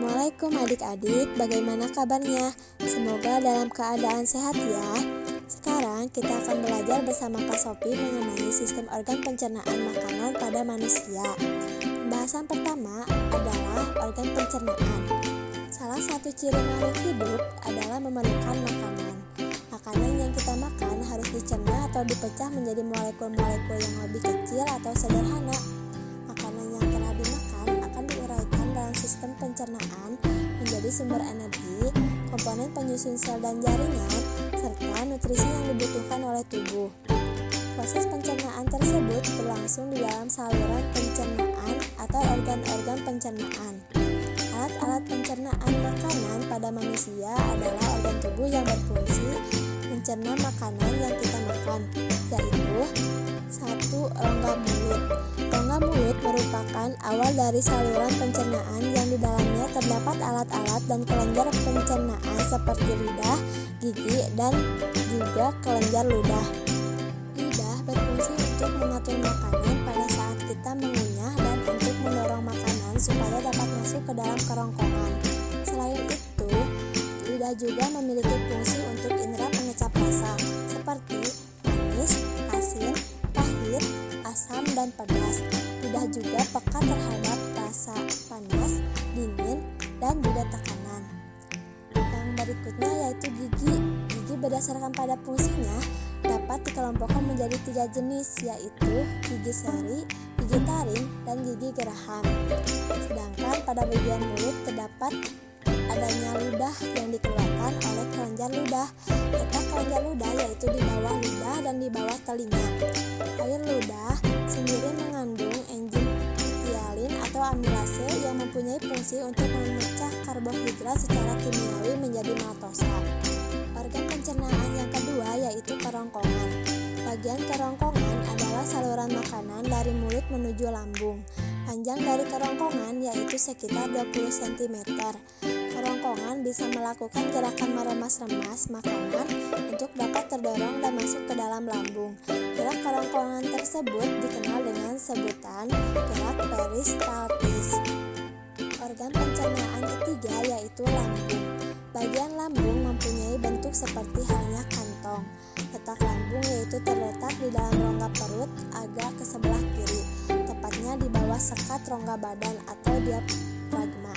Assalamualaikum adik-adik, bagaimana kabarnya? Semoga dalam keadaan sehat ya. Sekarang kita akan belajar bersama Kak Sopi mengenai sistem organ pencernaan makanan pada manusia. Pembahasan pertama adalah organ pencernaan. Salah satu ciri makhluk hidup adalah memerlukan makanan. Makanan yang kita makan harus dicerna atau dipecah menjadi molekul-molekul yang lebih kecil atau sederhana komponen penyusun sel dan jaringan, serta nutrisi yang dibutuhkan oleh tubuh. Proses pencernaan tersebut berlangsung di dalam saluran pencernaan atau organ-organ pencernaan. Alat-alat pencernaan makanan pada manusia adalah organ tubuh yang berfungsi mencerna makanan yang kita makan, yaitu satu rongga mulut. Rongga mulut merupakan awal dari saluran pencernaan dan kelenjar pencernaan seperti lidah, gigi, dan juga kelenjar ludah. Lidah berfungsi untuk mengatur makanan pada saat kita mengunyah dan untuk mendorong makanan supaya dapat masuk ke dalam kerongkongan. Selain itu, lidah juga memiliki fungsi untuk indera pengecap rasa seperti manis, asin, pahit, asam, dan pedas. Lidah juga peka terhadap rasa panas, dingin, dan juga tekanan. Berikutnya yaitu gigi. Gigi berdasarkan pada fungsinya dapat dikelompokkan menjadi tiga jenis yaitu gigi seri, gigi taring, dan gigi geraham. Sedangkan pada bagian mulut terdapat adanya ludah yang dikeluarkan oleh kelenjar ludah. Letak kelenjar ludah yaitu di bawah lidah dan di bawah telinga. Air ludah sendiri mengandung enzim atau amilase yang mempunyai fungsi untuk memecah karbohidrat secara kimiawi menjadi maltosa. Organ pencernaan yang kedua yaitu kerongkongan. Bagian kerongkongan adalah saluran makanan dari mulut menuju lambung. Panjang dari kerongkongan yaitu sekitar 20 cm. Kerongkongan bisa melakukan gerakan meremas-remas makanan untuk dapat terdorong dan masuk ke dalam lambung. Gerak kerongkongan tersebut dikenal dengan sebutan gerak peristaltis. Organ pencernaan ketiga yaitu lambung. Bagian lambung mempunyai bentuk seperti halnya kantong. Letak lambung yaitu terletak di dalam rongga perut agak ke sebelah kiri, tepatnya di bawah sekat rongga badan atau diafragma.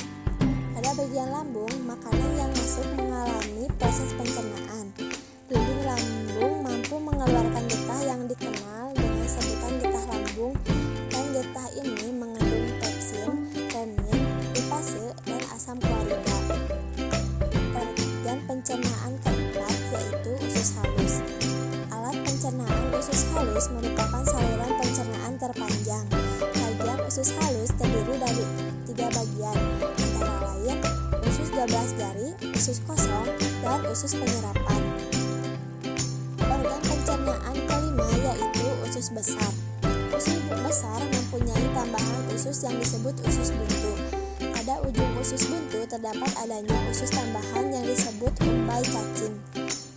Pada bagian lambung, makanan yang masuk mengalami proses pencernaan. Usus halus merupakan saluran pencernaan terpanjang. Bagian usus halus terdiri dari tiga bagian, 12 jari, usus kosong, dan usus penyerapan. Organ pencernaan kelima yaitu usus besar. Usus besar mempunyai tambahan usus yang disebut usus buntu. Pada ujung usus buntu terdapat adanya usus tambahan yang disebut umbai cacing.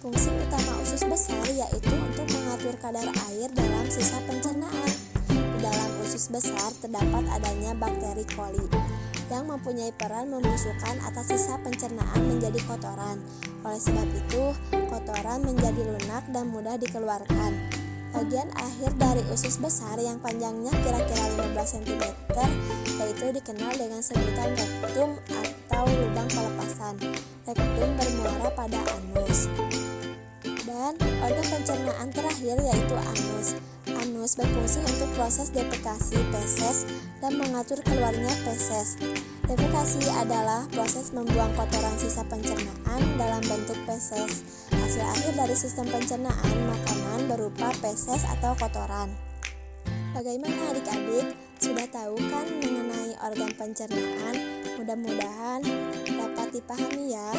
Fungsi utama usus besar yaitu untuk mengatur kadar air dalam sisa pencernaan. Di dalam usus besar terdapat adanya bakteri coli yang mempunyai peran membusukkan atas sisa pencernaan menjadi kotoran. Oleh sebab itu, kotoran menjadi lunak dan mudah dikeluarkan. Bagian akhir dari usus besar yang panjangnya kira-kira 15 cm yaitu dikenal dengan sebutan rektum atau lubang pelepasan. Rektum bermuara pada anus. Dan organ pencernaan terakhir yaitu anus. Anus berfungsi untuk proses defekasi feses dan mengatur keluarnya feses. Defekasi adalah proses membuang kotoran sisa pencernaan dalam bentuk feses. Hasil akhir dari sistem pencernaan makanan berupa feses atau kotoran. Bagaimana adik-adik? Sudah tahu kan mengenai organ pencernaan? Mudah-mudahan dapat dipahami ya.